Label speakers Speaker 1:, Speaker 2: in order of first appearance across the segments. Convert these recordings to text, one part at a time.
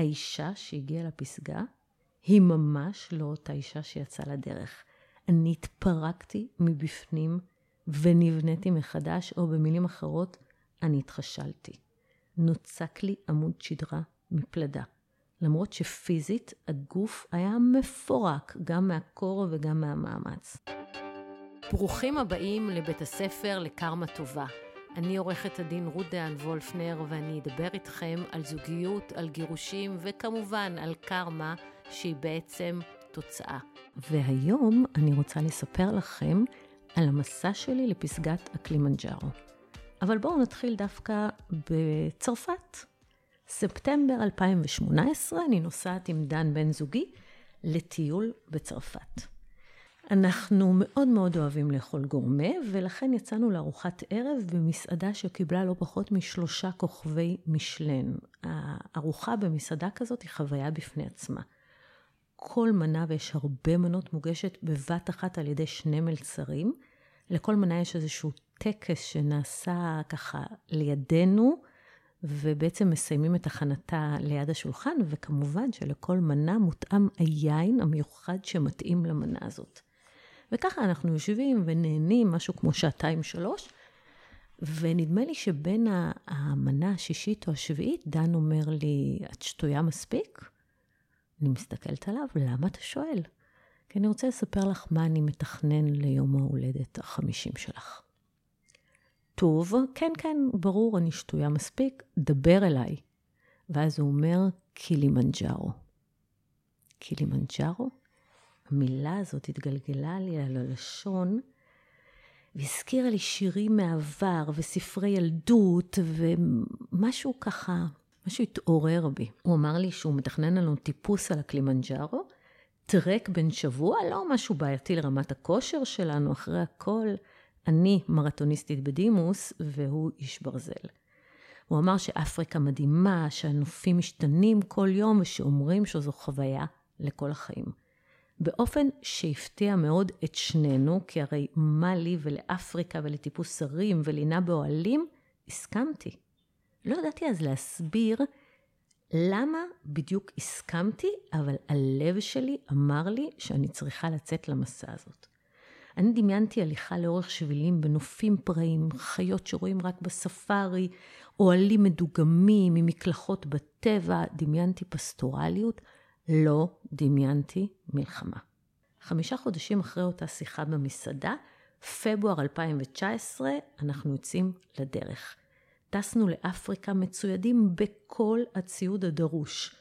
Speaker 1: האישה שהגיעה לפסגה היא ממש לא אותה אישה שיצאה לדרך. אני התפרקתי מבפנים ונבניתי מחדש, או במילים אחרות, אני התחשלתי. נוצק לי עמוד שדרה מפלדה. למרות שפיזית הגוף היה מפורק, גם מהקור וגם מהמאמץ. ברוכים הבאים לבית הספר לקרמה טובה. אני עורכת הדין רות דהן וולפנר, ואני אדבר איתכם על זוגיות, על גירושים, וכמובן על קרמה, שהיא בעצם תוצאה. והיום אני רוצה לספר לכם על המסע שלי לפסגת הקלימנג'ארו. אבל בואו נתחיל דווקא בצרפת. ספטמבר 2018, אני נוסעת עם דן בן זוגי לטיול בצרפת. אנחנו מאוד מאוד אוהבים לאכול גורמה, ולכן יצאנו לארוחת ערב במסעדה שקיבלה לא פחות משלושה כוכבי משלן. הארוחה במסעדה כזאת היא חוויה בפני עצמה. כל מנה, ויש הרבה מנות, מוגשת בבת אחת על ידי שני מלצרים. לכל מנה יש איזשהו טקס שנעשה ככה לידינו, ובעצם מסיימים את הכנתה ליד השולחן, וכמובן שלכל מנה מותאם היין המיוחד שמתאים למנה הזאת. וככה אנחנו יושבים ונהנים משהו כמו שעתיים-שלוש, ונדמה לי שבין המנה השישית או השביעית, דן אומר לי, את שתויה מספיק? אני מסתכלת עליו, למה אתה שואל? כי אני רוצה לספר לך מה אני מתכנן ליום ההולדת החמישים שלך. טוב, כן, כן, ברור, אני שתויה מספיק, דבר אליי. ואז הוא אומר, קילימנג'ארו. קילימנג'ארו? המילה הזאת התגלגלה לי על הלשון, והזכירה לי שירים מהעבר וספרי ילדות, ומשהו ככה, משהו התעורר בי. הוא אמר לי שהוא מתכנן לנו טיפוס על הקלימנג'ארו, טרק בן שבוע, לא משהו בעייתי לרמת הכושר שלנו, אחרי הכל, אני מרתוניסטית בדימוס, והוא איש ברזל. הוא אמר שאפריקה מדהימה, שהנופים משתנים כל יום, ושאומרים שזו חוויה לכל החיים. באופן שהפתיע מאוד את שנינו, כי הרי מה לי ולאפריקה ולטיפוס שרים ולינה באוהלים, הסכמתי. לא ידעתי אז להסביר למה בדיוק הסכמתי, אבל הלב שלי אמר לי שאני צריכה לצאת למסע הזאת. אני דמיינתי הליכה לאורך שבילים בנופים פראיים, חיות שרואים רק בספארי, אוהלים מדוגמים עם מקלחות בטבע, דמיינתי פסטורליות, לא דמיינתי מלחמה. חמישה חודשים אחרי אותה שיחה במסעדה, פברואר 2019, אנחנו יוצאים לדרך. טסנו לאפריקה מצוידים בכל הציוד הדרוש,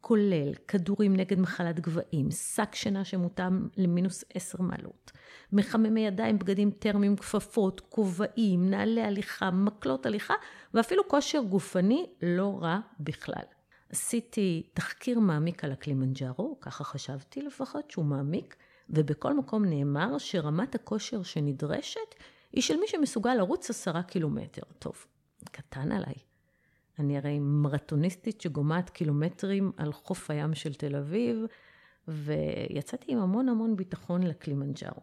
Speaker 1: כולל כדורים נגד מחלת גבהים, שק שינה שמותאם למינוס עשר מעלות, מחממי ידיים, בגדים טרמיים, כפפות, כובעים, נעלי הליכה, מקלות הליכה, ואפילו כושר גופני לא רע בכלל. עשיתי תחקיר מעמיק על הקלימנג'ארו, ככה חשבתי לפחות שהוא מעמיק, ובכל מקום נאמר שרמת הכושר שנדרשת היא של מי שמסוגל לרוץ עשרה קילומטר. טוב, קטן עליי. אני הרי מרתוניסטית שגומעת קילומטרים על חוף הים של תל אביב, ויצאתי עם המון המון ביטחון לקלימנג'ארו.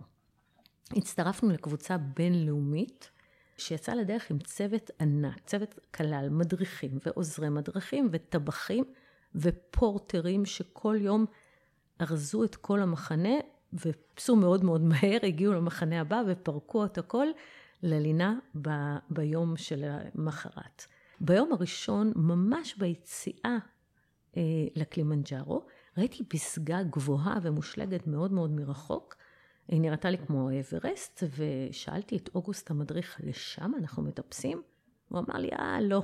Speaker 1: הצטרפנו לקבוצה בינלאומית שיצאה לדרך עם צוות ענק, צוות כלל מדריכים ועוזרי מדריכים וטבחים ופורטרים שכל יום ארזו את כל המחנה ופסו מאוד מאוד מהר, הגיעו למחנה הבא ופרקו את הכל ללינה ב, ביום של המחרת. ביום הראשון, ממש ביציאה אה, לקלימנג'ארו, ראיתי פסגה גבוהה ומושלגת מאוד מאוד מרחוק. היא נראתה לי כמו אברסט, ושאלתי את אוגוסט המדריך, לשם אנחנו מטפסים? הוא אמר לי, אה, לא.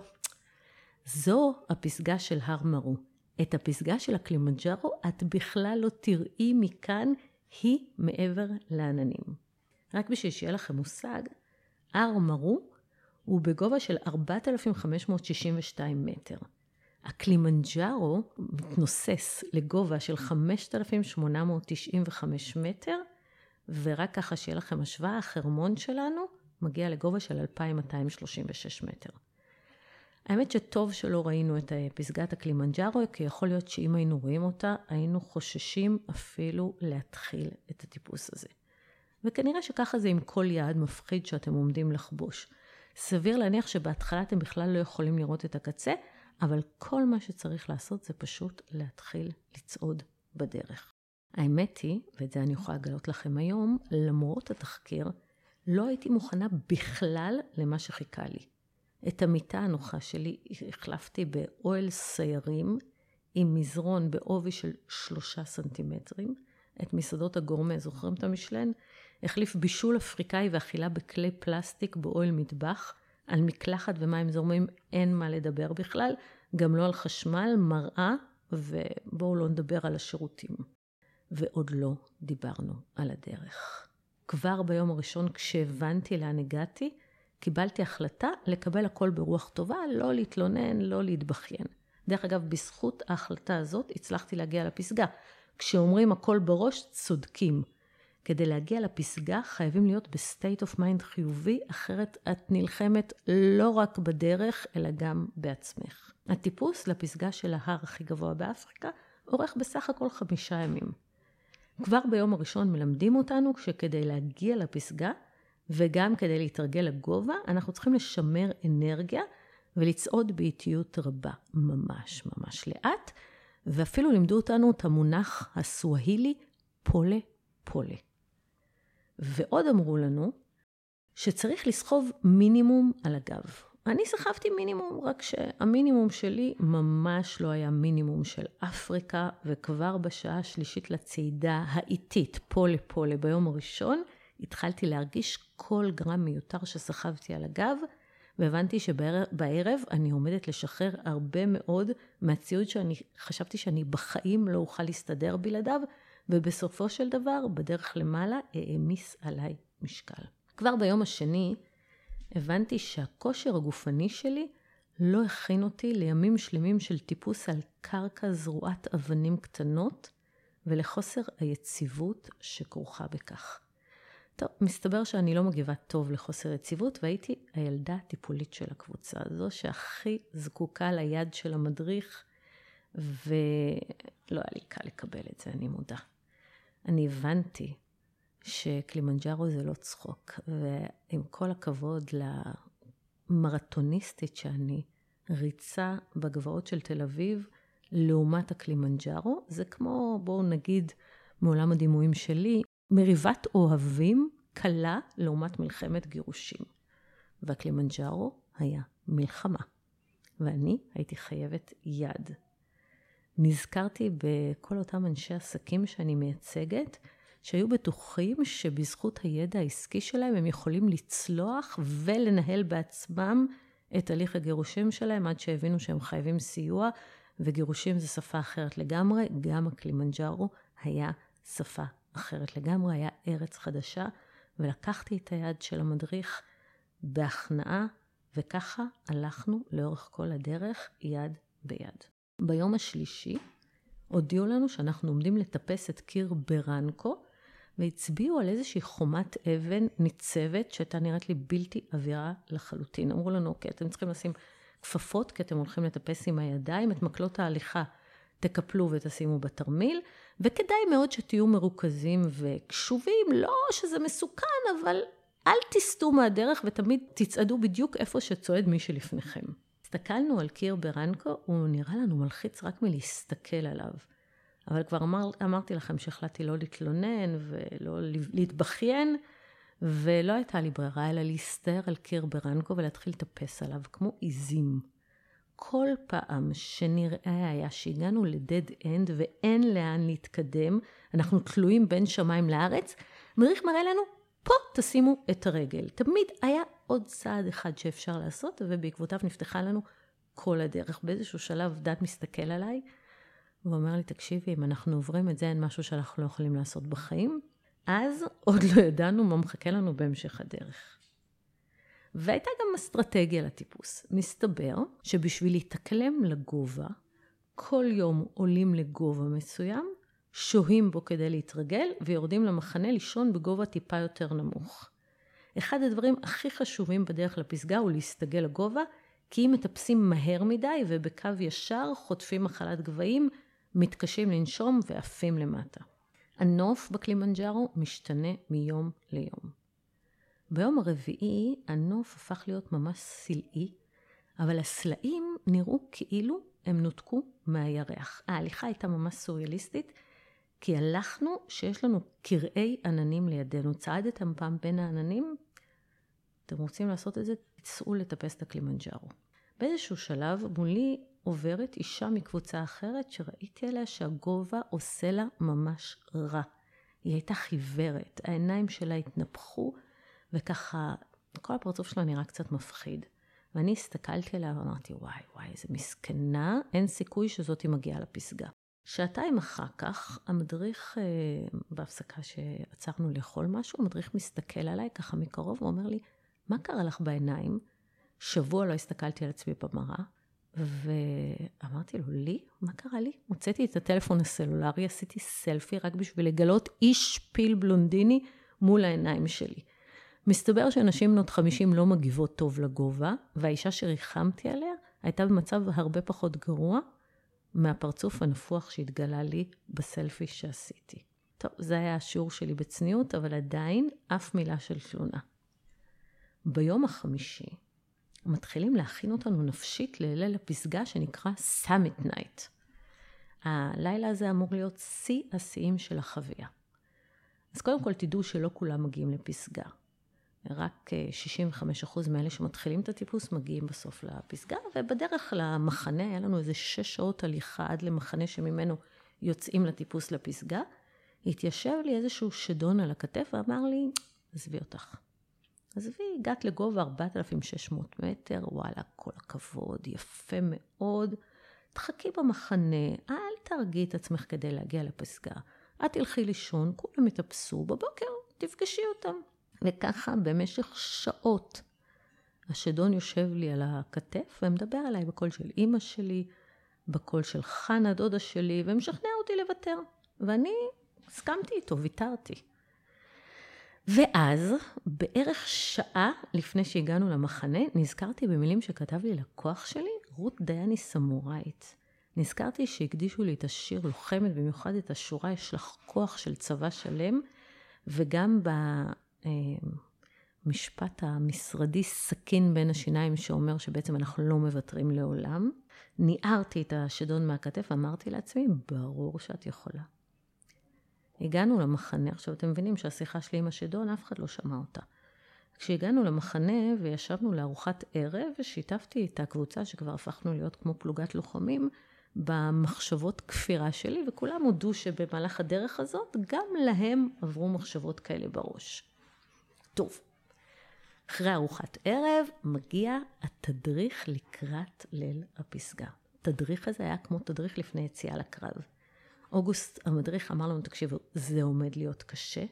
Speaker 1: זו הפסגה של הר מרו. את הפסגה של הקלימנג'ארו את בכלל לא תראי מכאן, היא מעבר לעננים. רק בשביל שיהיה לכם מושג, הר מרו הוא בגובה של 4,562 מטר. הקלימנג'ארו מתנוסס לגובה של 5,895 מטר, ורק ככה שיהיה לכם השוואה, החרמון שלנו מגיע לגובה של 2,236 מטר. האמת שטוב שלא ראינו את פסגת הקלימנג'ארו, כי יכול להיות שאם היינו רואים אותה, היינו חוששים אפילו להתחיל את הטיפוס הזה. וכנראה שככה זה עם כל יעד מפחיד שאתם עומדים לחבוש. סביר להניח שבהתחלה אתם בכלל לא יכולים לראות את הקצה, אבל כל מה שצריך לעשות זה פשוט להתחיל לצעוד בדרך. האמת היא, ואת זה אני יכולה לגלות לכם היום, למרות התחקיר, לא הייתי מוכנה בכלל למה שחיכה לי. את המיטה הנוחה שלי החלפתי באוהל סיירים עם מזרון בעובי של שלושה סנטימטרים. את מסעדות הגורמה, זוכרים את המשלן? החליף בישול אפריקאי ואכילה בכלי פלסטיק באוהל מטבח. על מקלחת ומים זורמים אין מה לדבר בכלל, גם לא על חשמל, מראה, ובואו לא נדבר על השירותים. ועוד לא דיברנו על הדרך. כבר ביום הראשון כשהבנתי לאן הגעתי, קיבלתי החלטה לקבל הכל ברוח טובה, לא להתלונן, לא להתבכיין. דרך אגב, בזכות ההחלטה הזאת הצלחתי להגיע לפסגה. כשאומרים הכל בראש, צודקים. כדי להגיע לפסגה חייבים להיות ב state of mind חיובי, אחרת את נלחמת לא רק בדרך, אלא גם בעצמך. הטיפוס לפסגה של ההר הכי גבוה באפריקה אורך בסך הכל חמישה ימים. כבר ביום הראשון מלמדים אותנו שכדי להגיע לפסגה וגם כדי להתרגל לגובה, אנחנו צריכים לשמר אנרגיה ולצעוד באיטיות רבה, ממש ממש לאט, ואפילו לימדו אותנו את המונח הסווהילי פולה פולה. ועוד אמרו לנו שצריך לסחוב מינימום על הגב. אני סחבתי מינימום, רק שהמינימום שלי ממש לא היה מינימום של אפריקה, וכבר בשעה השלישית לצעידה האיטית, פה לפה, ביום הראשון, התחלתי להרגיש כל גרם מיותר שסחבתי על הגב, והבנתי שבערב אני עומדת לשחרר הרבה מאוד מהציוד שאני חשבתי שאני בחיים לא אוכל להסתדר בלעדיו, ובסופו של דבר, בדרך למעלה, העמיס עליי משקל. כבר ביום השני הבנתי שהכושר הגופני שלי לא הכין אותי לימים שלמים של טיפוס על קרקע זרועת אבנים קטנות ולחוסר היציבות שכרוכה בכך. טוב, מסתבר שאני לא מגיבה טוב לחוסר יציבות, והייתי הילדה הטיפולית של הקבוצה הזו, שהכי זקוקה ליד של המדריך, ולא היה לי קל לקבל את זה, אני מודה. אני הבנתי שקלימנג'ארו זה לא צחוק, ועם כל הכבוד למרתוניסטית שאני, ריצה בגבעות של תל אביב, לעומת הקלימנג'ארו, זה כמו, בואו נגיד, מעולם הדימויים שלי, מריבת אוהבים קלה לעומת מלחמת גירושים. והקלימנג'ארו היה מלחמה, ואני הייתי חייבת יד. נזכרתי בכל אותם אנשי עסקים שאני מייצגת, שהיו בטוחים שבזכות הידע העסקי שלהם הם יכולים לצלוח ולנהל בעצמם את הליך הגירושים שלהם עד שהבינו שהם חייבים סיוע, וגירושים זה שפה אחרת לגמרי, גם הקלימנג'ארו היה שפה אחרת לגמרי, היה ארץ חדשה, ולקחתי את היד של המדריך בהכנעה, וככה הלכנו לאורך כל הדרך יד ביד. ביום השלישי הודיעו לנו שאנחנו עומדים לטפס את קיר ברנקו, והצביעו על איזושהי חומת אבן ניצבת שהייתה נראית לי בלתי עבירה לחלוטין. אמרו לנו, אוקיי, אתם צריכים לשים כפפות כי אתם הולכים לטפס עם הידיים, את מקלות ההליכה תקפלו ותשימו בתרמיל, וכדאי מאוד שתהיו מרוכזים וקשובים, לא שזה מסוכן, אבל אל תסטו מהדרך ותמיד תצעדו בדיוק איפה שצועד מי שלפניכם. הסתכלנו על קיר ברנקו, הוא נראה לנו מלחיץ רק מלהסתכל עליו. אבל כבר אמר, אמרתי לכם שהחלטתי לא להתלונן ולא להתבכיין, ולא הייתה לי ברירה אלא להסתער על קיר ברנקו ולהתחיל לטפס עליו כמו עיזים. כל פעם שנראה היה שהגענו לדד אנד ואין לאן להתקדם, אנחנו תלויים בין שמיים לארץ, מדריך מראה לנו, פה תשימו את הרגל. תמיד היה עוד צעד אחד שאפשר לעשות, ובעקבותיו נפתחה לנו כל הדרך. באיזשהו שלב דת מסתכל עליי, והוא אומר לי, תקשיבי, אם אנחנו עוברים את זה, אין משהו שאנחנו לא יכולים לעשות בחיים. אז עוד לא ידענו מה מחכה לנו בהמשך הדרך. והייתה גם אסטרטגיה לטיפוס. מסתבר שבשביל להתאקלם לגובה, כל יום עולים לגובה מסוים, שוהים בו כדי להתרגל, ויורדים למחנה לישון בגובה טיפה יותר נמוך. אחד הדברים הכי חשובים בדרך לפסגה הוא להסתגל לגובה, כי אם מטפסים מהר מדי ובקו ישר חוטפים מחלת גבהים, מתקשים לנשום ועפים למטה. הנוף בקלימנג'ארו משתנה מיום ליום. ביום הרביעי הנוף הפך להיות ממש סלעי, אבל הסלעים נראו כאילו הם נותקו מהירח. ההליכה הייתה ממש סוריאליסטית, כי הלכנו שיש לנו קרעי עננים לידינו. צעדתם פעם בין העננים? אתם רוצים לעשות את זה? תצאו לטפס את הקלימנג'ארו. באיזשהו שלב מולי עוברת אישה מקבוצה אחרת שראיתי עליה שהגובה עושה לה ממש רע. היא הייתה חיוורת, העיניים שלה התנפחו, וככה, כל הפרצוף שלה נראה קצת מפחיד. ואני הסתכלתי עליה ואמרתי, וואי, וואי, איזה מסכנה, אין סיכוי שזאתי מגיעה לפסגה. שעתיים אחר כך, המדריך, אה, בהפסקה שעצרנו לאכול משהו, המדריך מסתכל עליי ככה מקרוב ואומר לי, מה קרה לך בעיניים? שבוע לא הסתכלתי על עצמי במראה, ואמרתי לו, לי? מה קרה לי? הוצאתי את הטלפון הסלולרי, עשיתי סלפי רק בשביל לגלות איש פיל בלונדיני מול העיניים שלי. מסתבר שנשים בנות 50 לא מגיבות טוב לגובה, והאישה שריחמתי עליה הייתה במצב הרבה פחות גרוע מהפרצוף הנפוח שהתגלה לי בסלפי שעשיתי. טוב, זה היה השיעור שלי בצניעות, אבל עדיין אף מילה של תלונה. ביום החמישי מתחילים להכין אותנו נפשית לליל הפסגה שנקרא summit night. הלילה הזה אמור להיות שיא השיאים של החוויה. אז קודם כל תדעו שלא כולם מגיעים לפסגה. רק 65% אה, מאלה שמתחילים את הטיפוס מגיעים בסוף לפסגה, ובדרך למחנה, היה לנו איזה שש שעות הליכה עד למחנה שממנו יוצאים לטיפוס לפסגה, התיישב לי איזשהו שדון על הכתף ואמר לי, עזבי אותך. עזבי, הגעת לגובה 4,600 מטר, וואלה, כל הכבוד, יפה מאוד. תחכי במחנה, אל תהרגי את עצמך כדי להגיע לפסגה. את תלכי לישון, כולם יטפסו, בבוקר תפגשי אותם. וככה במשך שעות. השדון יושב לי על הכתף ומדבר עליי בקול של אימא שלי, בקול של חנה, דודה שלי, ומשכנע אותי לוותר. ואני הסכמתי איתו, ויתרתי. ואז, בערך שעה לפני שהגענו למחנה, נזכרתי במילים שכתב לי לקוח שלי, רות דייני סמוראית. נזכרתי שהקדישו לי את השיר לוחמת, במיוחד את השורה יש לך כוח של צבא שלם, וגם במשפט המשרדי סכין בין השיניים שאומר שבעצם אנחנו לא מוותרים לעולם. ניערתי את השדון מהכתף ואמרתי לעצמי, ברור שאת יכולה. הגענו למחנה, עכשיו אתם מבינים שהשיחה שלי עם השדון, אף אחד לא שמע אותה. כשהגענו למחנה וישבנו לארוחת ערב, שיתפתי את הקבוצה שכבר הפכנו להיות כמו פלוגת לוחמים, במחשבות כפירה שלי, וכולם הודו שבמהלך הדרך הזאת, גם להם עברו מחשבות כאלה בראש. טוב, אחרי ארוחת ערב מגיע התדריך לקראת ליל הפסגה. התדריך הזה היה כמו תדריך לפני יציאה לקרב. אוגוסט המדריך אמר לנו, תקשיבו, זה עומד להיות קשה,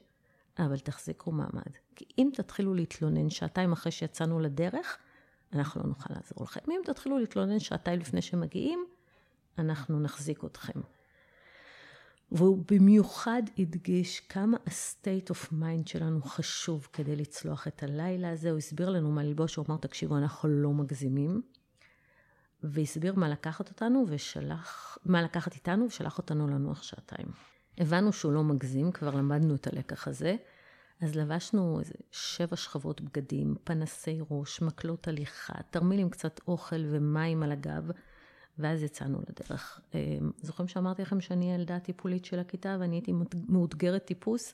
Speaker 1: אבל תחזיקו מעמד. כי אם תתחילו להתלונן שעתיים אחרי שיצאנו לדרך, אנחנו לא נוכל לעזור לכם. אם תתחילו להתלונן שעתיים לפני שמגיעים, אנחנו נחזיק אתכם. והוא במיוחד הדגיש כמה ה-state of mind שלנו חשוב כדי לצלוח את הלילה הזה. הוא הסביר לנו מה ללבוש, הוא אמר, תקשיבו, אנחנו לא מגזימים. והסביר מה לקחת אותנו ושלח, מה לקחת איתנו ושלח אותנו לנוח שעתיים. הבנו שהוא לא מגזים, כבר למדנו את הלקח הזה, אז לבשנו איזה שבע שכבות בגדים, פנסי ראש, מקלות הליכה, תרמיל עם קצת אוכל ומים על הגב, ואז יצאנו לדרך. אה, זוכרים שאמרתי לכם שאני ילדה טיפולית של הכיתה ואני הייתי מאותגרת טיפוס?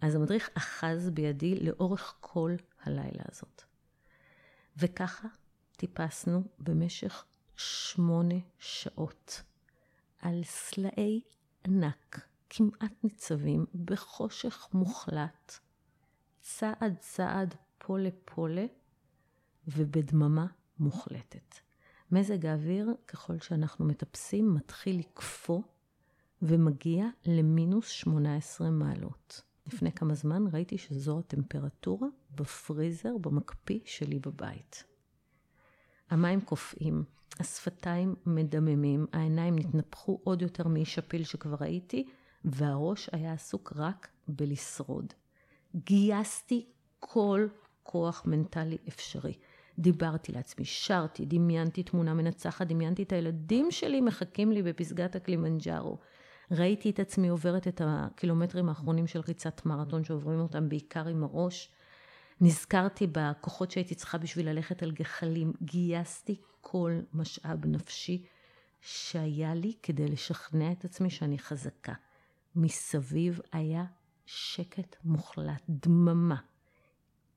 Speaker 1: אז המדריך אחז בידי לאורך כל הלילה הזאת. וככה טיפסנו במשך שמונה שעות על סלעי ענק, כמעט ניצבים, בחושך מוחלט, צעד צעד פולה פולה ובדממה מוחלטת. מזג האוויר, ככל שאנחנו מטפסים, מתחיל לקפוא ומגיע למינוס 18 מעלות. לפני כמה זמן ראיתי שזו הטמפרטורה בפריזר, במקפיא שלי בבית. המים קופאים, השפתיים מדממים, העיניים התנפחו עוד יותר מאיש הפיל שכבר ראיתי, והראש היה עסוק רק בלשרוד. גייסתי כל כוח מנטלי אפשרי. דיברתי לעצמי, שרתי, דמיינתי תמונה מנצחת, דמיינתי את הילדים שלי מחכים לי בפסגת הקלימנג'ארו. ראיתי את עצמי עוברת את הקילומטרים האחרונים של ריצת מרתון שעוברים אותם בעיקר עם הראש, נזכרתי בכוחות שהייתי צריכה בשביל ללכת על גחלים. גייסתי כל משאב נפשי שהיה לי כדי לשכנע את עצמי שאני חזקה. מסביב היה שקט מוחלט, דממה.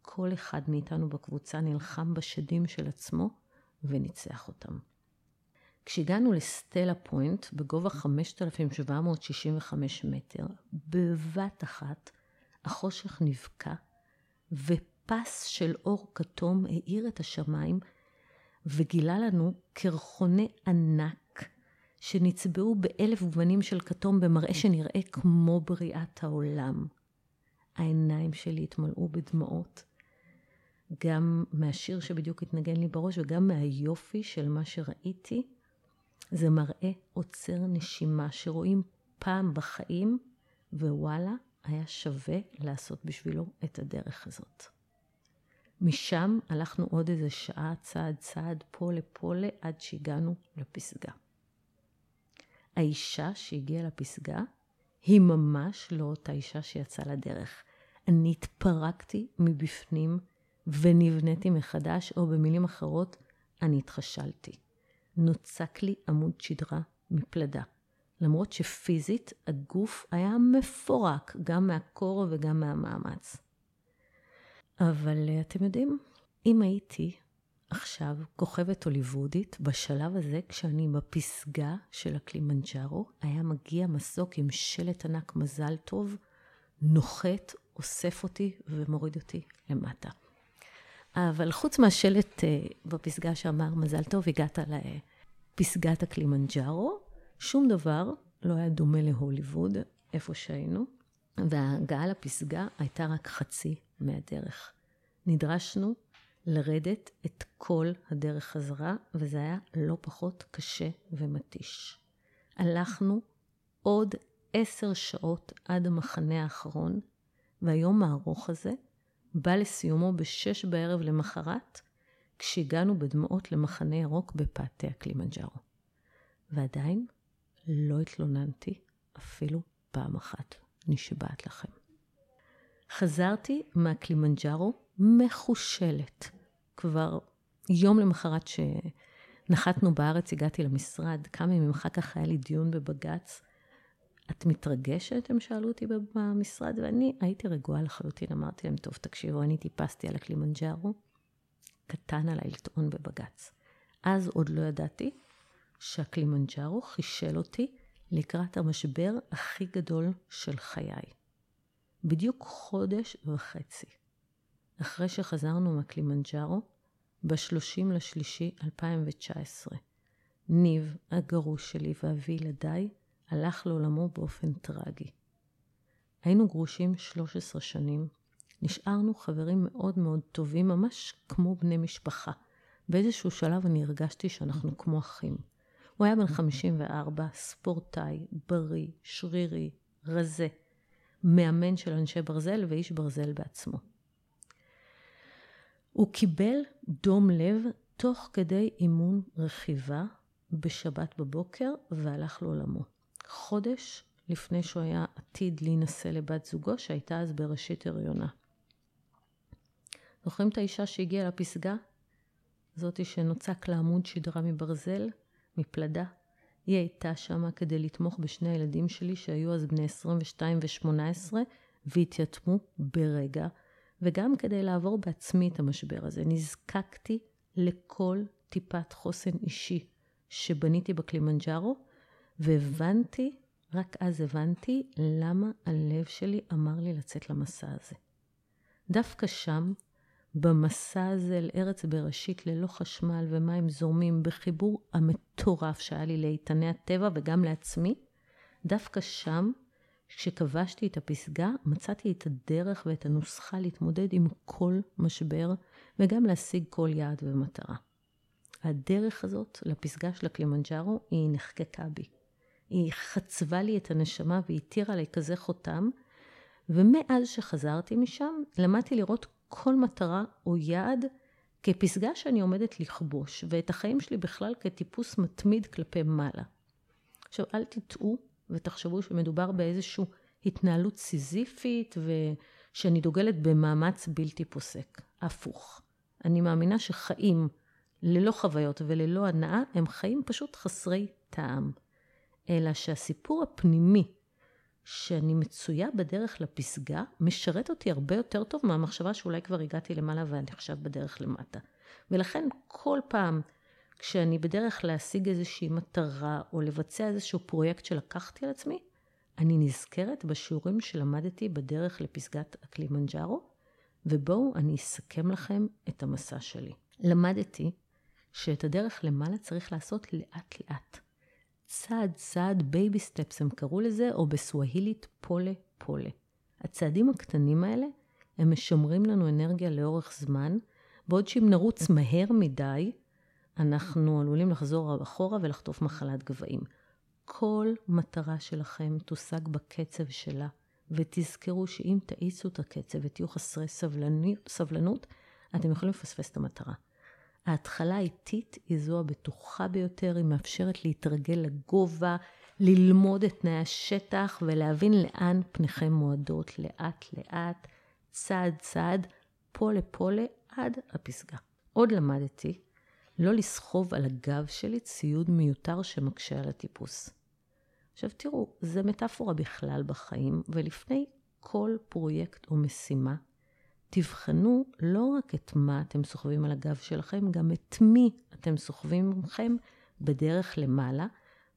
Speaker 1: כל אחד מאיתנו בקבוצה נלחם בשדים של עצמו וניצח אותם. כשהגענו לסטלה פוינט בגובה 5,765 מטר, בבת אחת החושך נבקע ופס של אור כתום האיר את השמיים וגילה לנו קרחוני ענק שנצבעו באלף גוונים של כתום במראה שנראה כמו בריאת העולם. העיניים שלי התמלאו בדמעות, גם מהשיר שבדיוק התנגן לי בראש וגם מהיופי של מה שראיתי. זה מראה עוצר נשימה שרואים פעם בחיים, ווואלה, היה שווה לעשות בשבילו את הדרך הזאת. משם הלכנו עוד איזה שעה צעד צעד פה לפה עד שהגענו לפסגה. האישה שהגיעה לפסגה היא ממש לא אותה אישה שיצאה לדרך. אני התפרקתי מבפנים ונבניתי מחדש, או במילים אחרות, אני התחשלתי. נוצק לי עמוד שדרה מפלדה. למרות שפיזית הגוף היה מפורק, גם מהקור וגם מהמאמץ. אבל אה, אתם יודעים, אם הייתי עכשיו כוכבת הוליוודית, בשלב הזה, כשאני בפסגה של הקלימנג'ארו, היה מגיע מסוק עם שלט ענק מזל טוב, נוחת, אוסף אותי ומוריד אותי למטה. אבל חוץ מהשלט אה, בפסגה שאמר מזל טוב, הגעת לפסגת הקלימנג'ארו, שום דבר לא היה דומה להוליווד, איפה שהיינו, וההגעה לפסגה הייתה רק חצי מהדרך. נדרשנו לרדת את כל הדרך חזרה, וזה היה לא פחות קשה ומתיש. הלכנו עוד עשר שעות עד המחנה האחרון, והיום הארוך הזה בא לסיומו בשש בערב למחרת, כשהגענו בדמעות למחנה ירוק בפאתי הקלימנג'ארו. ועדיין לא התלוננתי אפילו פעם אחת, נשבעת לכם. חזרתי מהקלימנג'ארו מחושלת. כבר יום למחרת שנחתנו בארץ, הגעתי למשרד, כמה ימים אחר כך היה לי דיון בבג"ץ את מתרגשת? הם שאלו אותי במשרד, ואני הייתי רגועה לחלוטין. אמרתי להם, טוב, תקשיבו, אני טיפסתי על הקלימנג'ארו, קטן עליי לטעון בבג"ץ. אז עוד לא ידעתי שהקלימנג'ארו חישל אותי לקראת המשבר הכי גדול של חיי. בדיוק חודש וחצי אחרי שחזרנו מהקלימנג'ארו, ב-30 לשלישי 2019, ניב, הגרוש שלי ואבי ילדיי, הלך לעולמו באופן טרגי. היינו גרושים 13 שנים, נשארנו חברים מאוד מאוד טובים, ממש כמו בני משפחה. באיזשהו שלב אני הרגשתי שאנחנו כמו אחים. הוא היה בן 54, ספורטאי, בריא, שרירי, רזה, מאמן של אנשי ברזל ואיש ברזל בעצמו. הוא קיבל דום לב תוך כדי אימון רכיבה בשבת בבוקר והלך לעולמו. חודש לפני שהוא היה עתיד להינשא לבת זוגו, שהייתה אז בראשית הריונה. זוכרים את האישה שהגיעה לפסגה? זאתי שנוצק לה עמוד שדרה מברזל, מפלדה. היא הייתה שמה כדי לתמוך בשני הילדים שלי שהיו אז בני 22 ו-18 והתייתמו ברגע, וגם כדי לעבור בעצמי את המשבר הזה. נזקקתי לכל טיפת חוסן אישי שבניתי בקלימנג'ארו, והבנתי, רק אז הבנתי, למה הלב שלי אמר לי לצאת למסע הזה. דווקא שם, במסע הזה אל ארץ בראשית ללא חשמל ומים זורמים, בחיבור המטורף שהיה לי לאיתני הטבע וגם לעצמי, דווקא שם, כשכבשתי את הפסגה, מצאתי את הדרך ואת הנוסחה להתמודד עם כל משבר וגם להשיג כל יעד ומטרה. הדרך הזאת לפסגה של הקלימנג'ארו היא נחקקה בי. היא חצבה לי את הנשמה והתירה לי כזה חותם, ומאז שחזרתי משם, למדתי לראות כל מטרה או יעד כפסגה שאני עומדת לכבוש, ואת החיים שלי בכלל כטיפוס מתמיד כלפי מעלה. עכשיו, אל תטעו ותחשבו שמדובר באיזושהי התנהלות סיזיפית שאני דוגלת במאמץ בלתי פוסק. הפוך. אני מאמינה שחיים ללא חוויות וללא הנאה הם חיים פשוט חסרי טעם. אלא שהסיפור הפנימי שאני מצויה בדרך לפסגה, משרת אותי הרבה יותר טוב מהמחשבה שאולי כבר הגעתי למעלה ואני עכשיו בדרך למטה. ולכן כל פעם כשאני בדרך להשיג איזושהי מטרה או לבצע איזשהו פרויקט שלקחתי על עצמי, אני נזכרת בשיעורים שלמדתי בדרך לפסגת הקלימנג'ארו, ובואו אני אסכם לכם את המסע שלי. למדתי שאת הדרך למעלה צריך לעשות לאט לאט. צעד צעד, baby steps הם קראו לזה, או בסווהילית pole pole. הצעדים הקטנים האלה, הם משמרים לנו אנרגיה לאורך זמן, בעוד שאם נרוץ מהר מדי, אנחנו עלולים לחזור אחורה ולחטוף מחלת גבהים. כל מטרה שלכם תושג בקצב שלה, ותזכרו שאם תאיצו את הקצב ותהיו חסרי סבלנות, סבלנות, אתם יכולים לפספס את המטרה. ההתחלה האיטית היא זו הבטוחה ביותר, היא מאפשרת להתרגל לגובה, ללמוד את תנאי השטח ולהבין לאן פניכם מועדות לאט לאט, צעד צעד, פולה פולה עד הפסגה. עוד למדתי לא לסחוב על הגב שלי ציוד מיותר שמקשה על הטיפוס. עכשיו תראו, זה מטאפורה בכלל בחיים, ולפני כל פרויקט או משימה, תבחנו לא רק את מה אתם סוחבים על הגב שלכם, גם את מי אתם סוחבים מכם בדרך למעלה,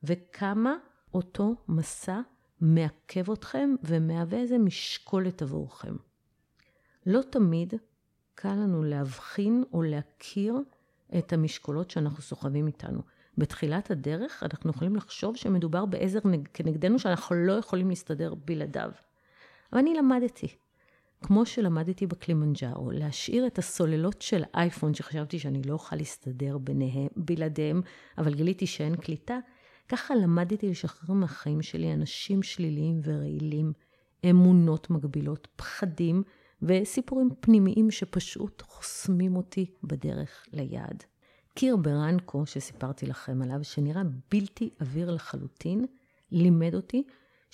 Speaker 1: וכמה אותו מסע מעכב אתכם ומהווה איזה משקולת עבורכם. לא תמיד קל לנו להבחין או להכיר את המשקולות שאנחנו סוחבים איתנו. בתחילת הדרך אנחנו יכולים לחשוב שמדובר בעזר כנגדנו שאנחנו לא יכולים להסתדר בלעדיו. אבל אני למדתי, כמו שלמדתי בקלימנג'ארו, להשאיר את הסוללות של אייפון שחשבתי שאני לא אוכל להסתדר ביניהם, בלעדיהם, אבל גיליתי שאין קליטה, ככה למדתי לשחרר מהחיים שלי אנשים שליליים ורעילים, אמונות מגבילות, פחדים, וסיפורים פנימיים שפשוט חוסמים אותי בדרך ליעד. קיר ברנקו, שסיפרתי לכם עליו, שנראה בלתי עביר לחלוטין, לימד אותי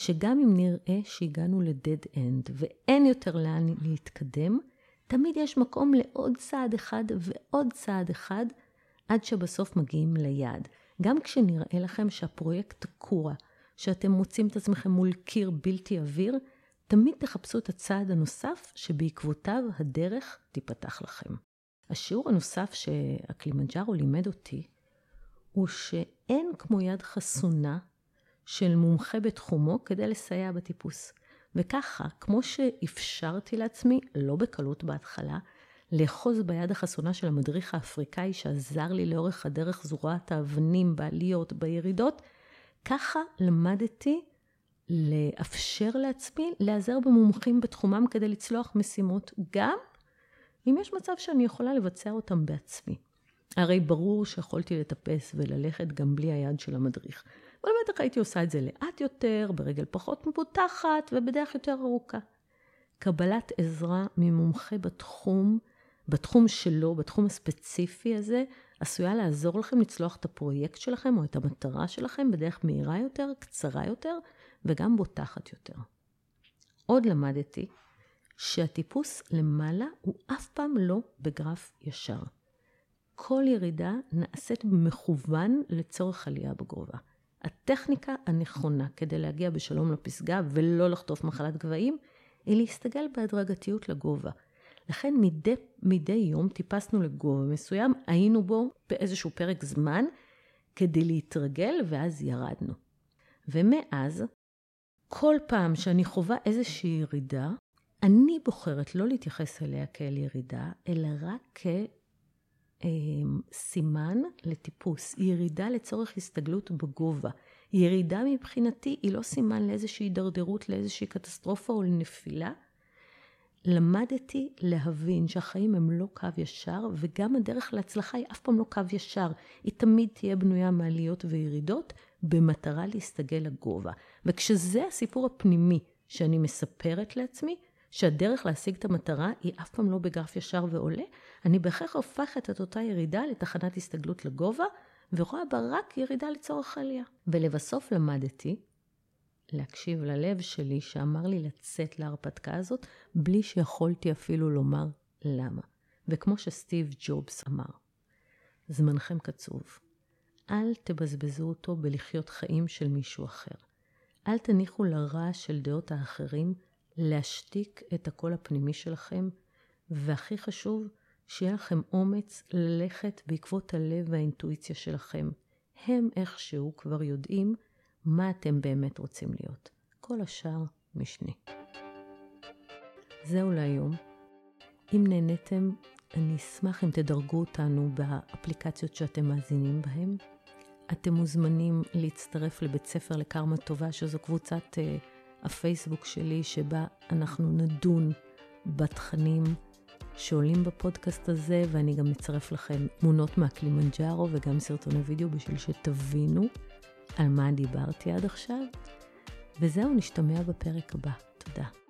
Speaker 1: שגם אם נראה שהגענו לדד אנד ואין יותר לאן להתקדם, תמיד יש מקום לעוד צעד אחד ועוד צעד אחד עד שבסוף מגיעים ליעד. גם כשנראה לכם שהפרויקט תקוע, שאתם מוצאים את עצמכם מול קיר בלתי עביר, תמיד תחפשו את הצעד הנוסף שבעקבותיו הדרך תיפתח לכם. השיעור הנוסף שהקלימנג'ארו לימד אותי, הוא שאין כמו יד חסונה של מומחה בתחומו כדי לסייע בטיפוס. וככה, כמו שאפשרתי לעצמי, לא בקלות בהתחלה, לאחוז ביד החסונה של המדריך האפריקאי שעזר לי לאורך הדרך זרועת האבנים, בעליות, בירידות, ככה למדתי לאפשר לעצמי להיעזר במומחים בתחומם כדי לצלוח משימות, גם אם יש מצב שאני יכולה לבצע אותם בעצמי. הרי ברור שיכולתי לטפס וללכת גם בלי היד של המדריך. אבל בטח הייתי עושה את זה לאט יותר, ברגל פחות מבוטחת ובדרך יותר ארוכה. קבלת עזרה ממומחה בתחום, בתחום שלו, בתחום הספציפי הזה, עשויה לעזור לכם לצלוח את הפרויקט שלכם או את המטרה שלכם בדרך מהירה יותר, קצרה יותר, וגם בוטחת יותר. עוד למדתי שהטיפוס למעלה הוא אף פעם לא בגרף ישר. כל ירידה נעשית במכוון לצורך עלייה בגובה. הטכניקה הנכונה כדי להגיע בשלום לפסגה ולא לחטוף מחלת גבהים, היא להסתגל בהדרגתיות לגובה. לכן מדי, מדי יום טיפסנו לגובה מסוים, היינו בו באיזשהו פרק זמן כדי להתרגל ואז ירדנו. ומאז כל פעם שאני חווה איזושהי ירידה, אני בוחרת לא להתייחס אליה כאל ירידה, אלא רק כסימן לטיפוס. ירידה לצורך הסתגלות בגובה. ירידה מבחינתי היא לא סימן לאיזושהי הידרדרות, לאיזושהי קטסטרופה או לנפילה. למדתי להבין שהחיים הם לא קו ישר, וגם הדרך להצלחה היא אף פעם לא קו ישר. היא תמיד תהיה בנויה מעליות וירידות, במטרה להסתגל לגובה. וכשזה הסיפור הפנימי שאני מספרת לעצמי, שהדרך להשיג את המטרה היא אף פעם לא בגרף ישר ועולה, אני בהכרח הופכת את אותה ירידה לתחנת הסתגלות לגובה, ורואה בה רק ירידה לצורך עלייה. ולבסוף למדתי להקשיב ללב שלי שאמר לי לצאת להרפתקה הזאת, בלי שיכולתי אפילו לומר למה. וכמו שסטיב ג'ובס אמר, זמנכם קצוב. אל תבזבזו אותו בלחיות חיים של מישהו אחר. אל תניחו לרעש של דעות האחרים להשתיק את הקול הפנימי שלכם, והכי חשוב, שיהיה לכם אומץ ללכת בעקבות הלב והאינטואיציה שלכם. הם איכשהו כבר יודעים מה אתם באמת רוצים להיות. כל השאר משני. זהו להיום. אם נהניתם, אני אשמח אם תדרגו אותנו באפליקציות שאתם מאזינים בהן. אתם מוזמנים להצטרף לבית ספר לקרמה טובה, שזו קבוצת uh, הפייסבוק שלי, שבה אנחנו נדון בתכנים שעולים בפודקאסט הזה, ואני גם אצרף לכם תמונות מהקלימנג'ארו וגם סרטוני וידאו בשביל שתבינו על מה דיברתי עד עכשיו. וזהו, נשתמע בפרק הבא. תודה.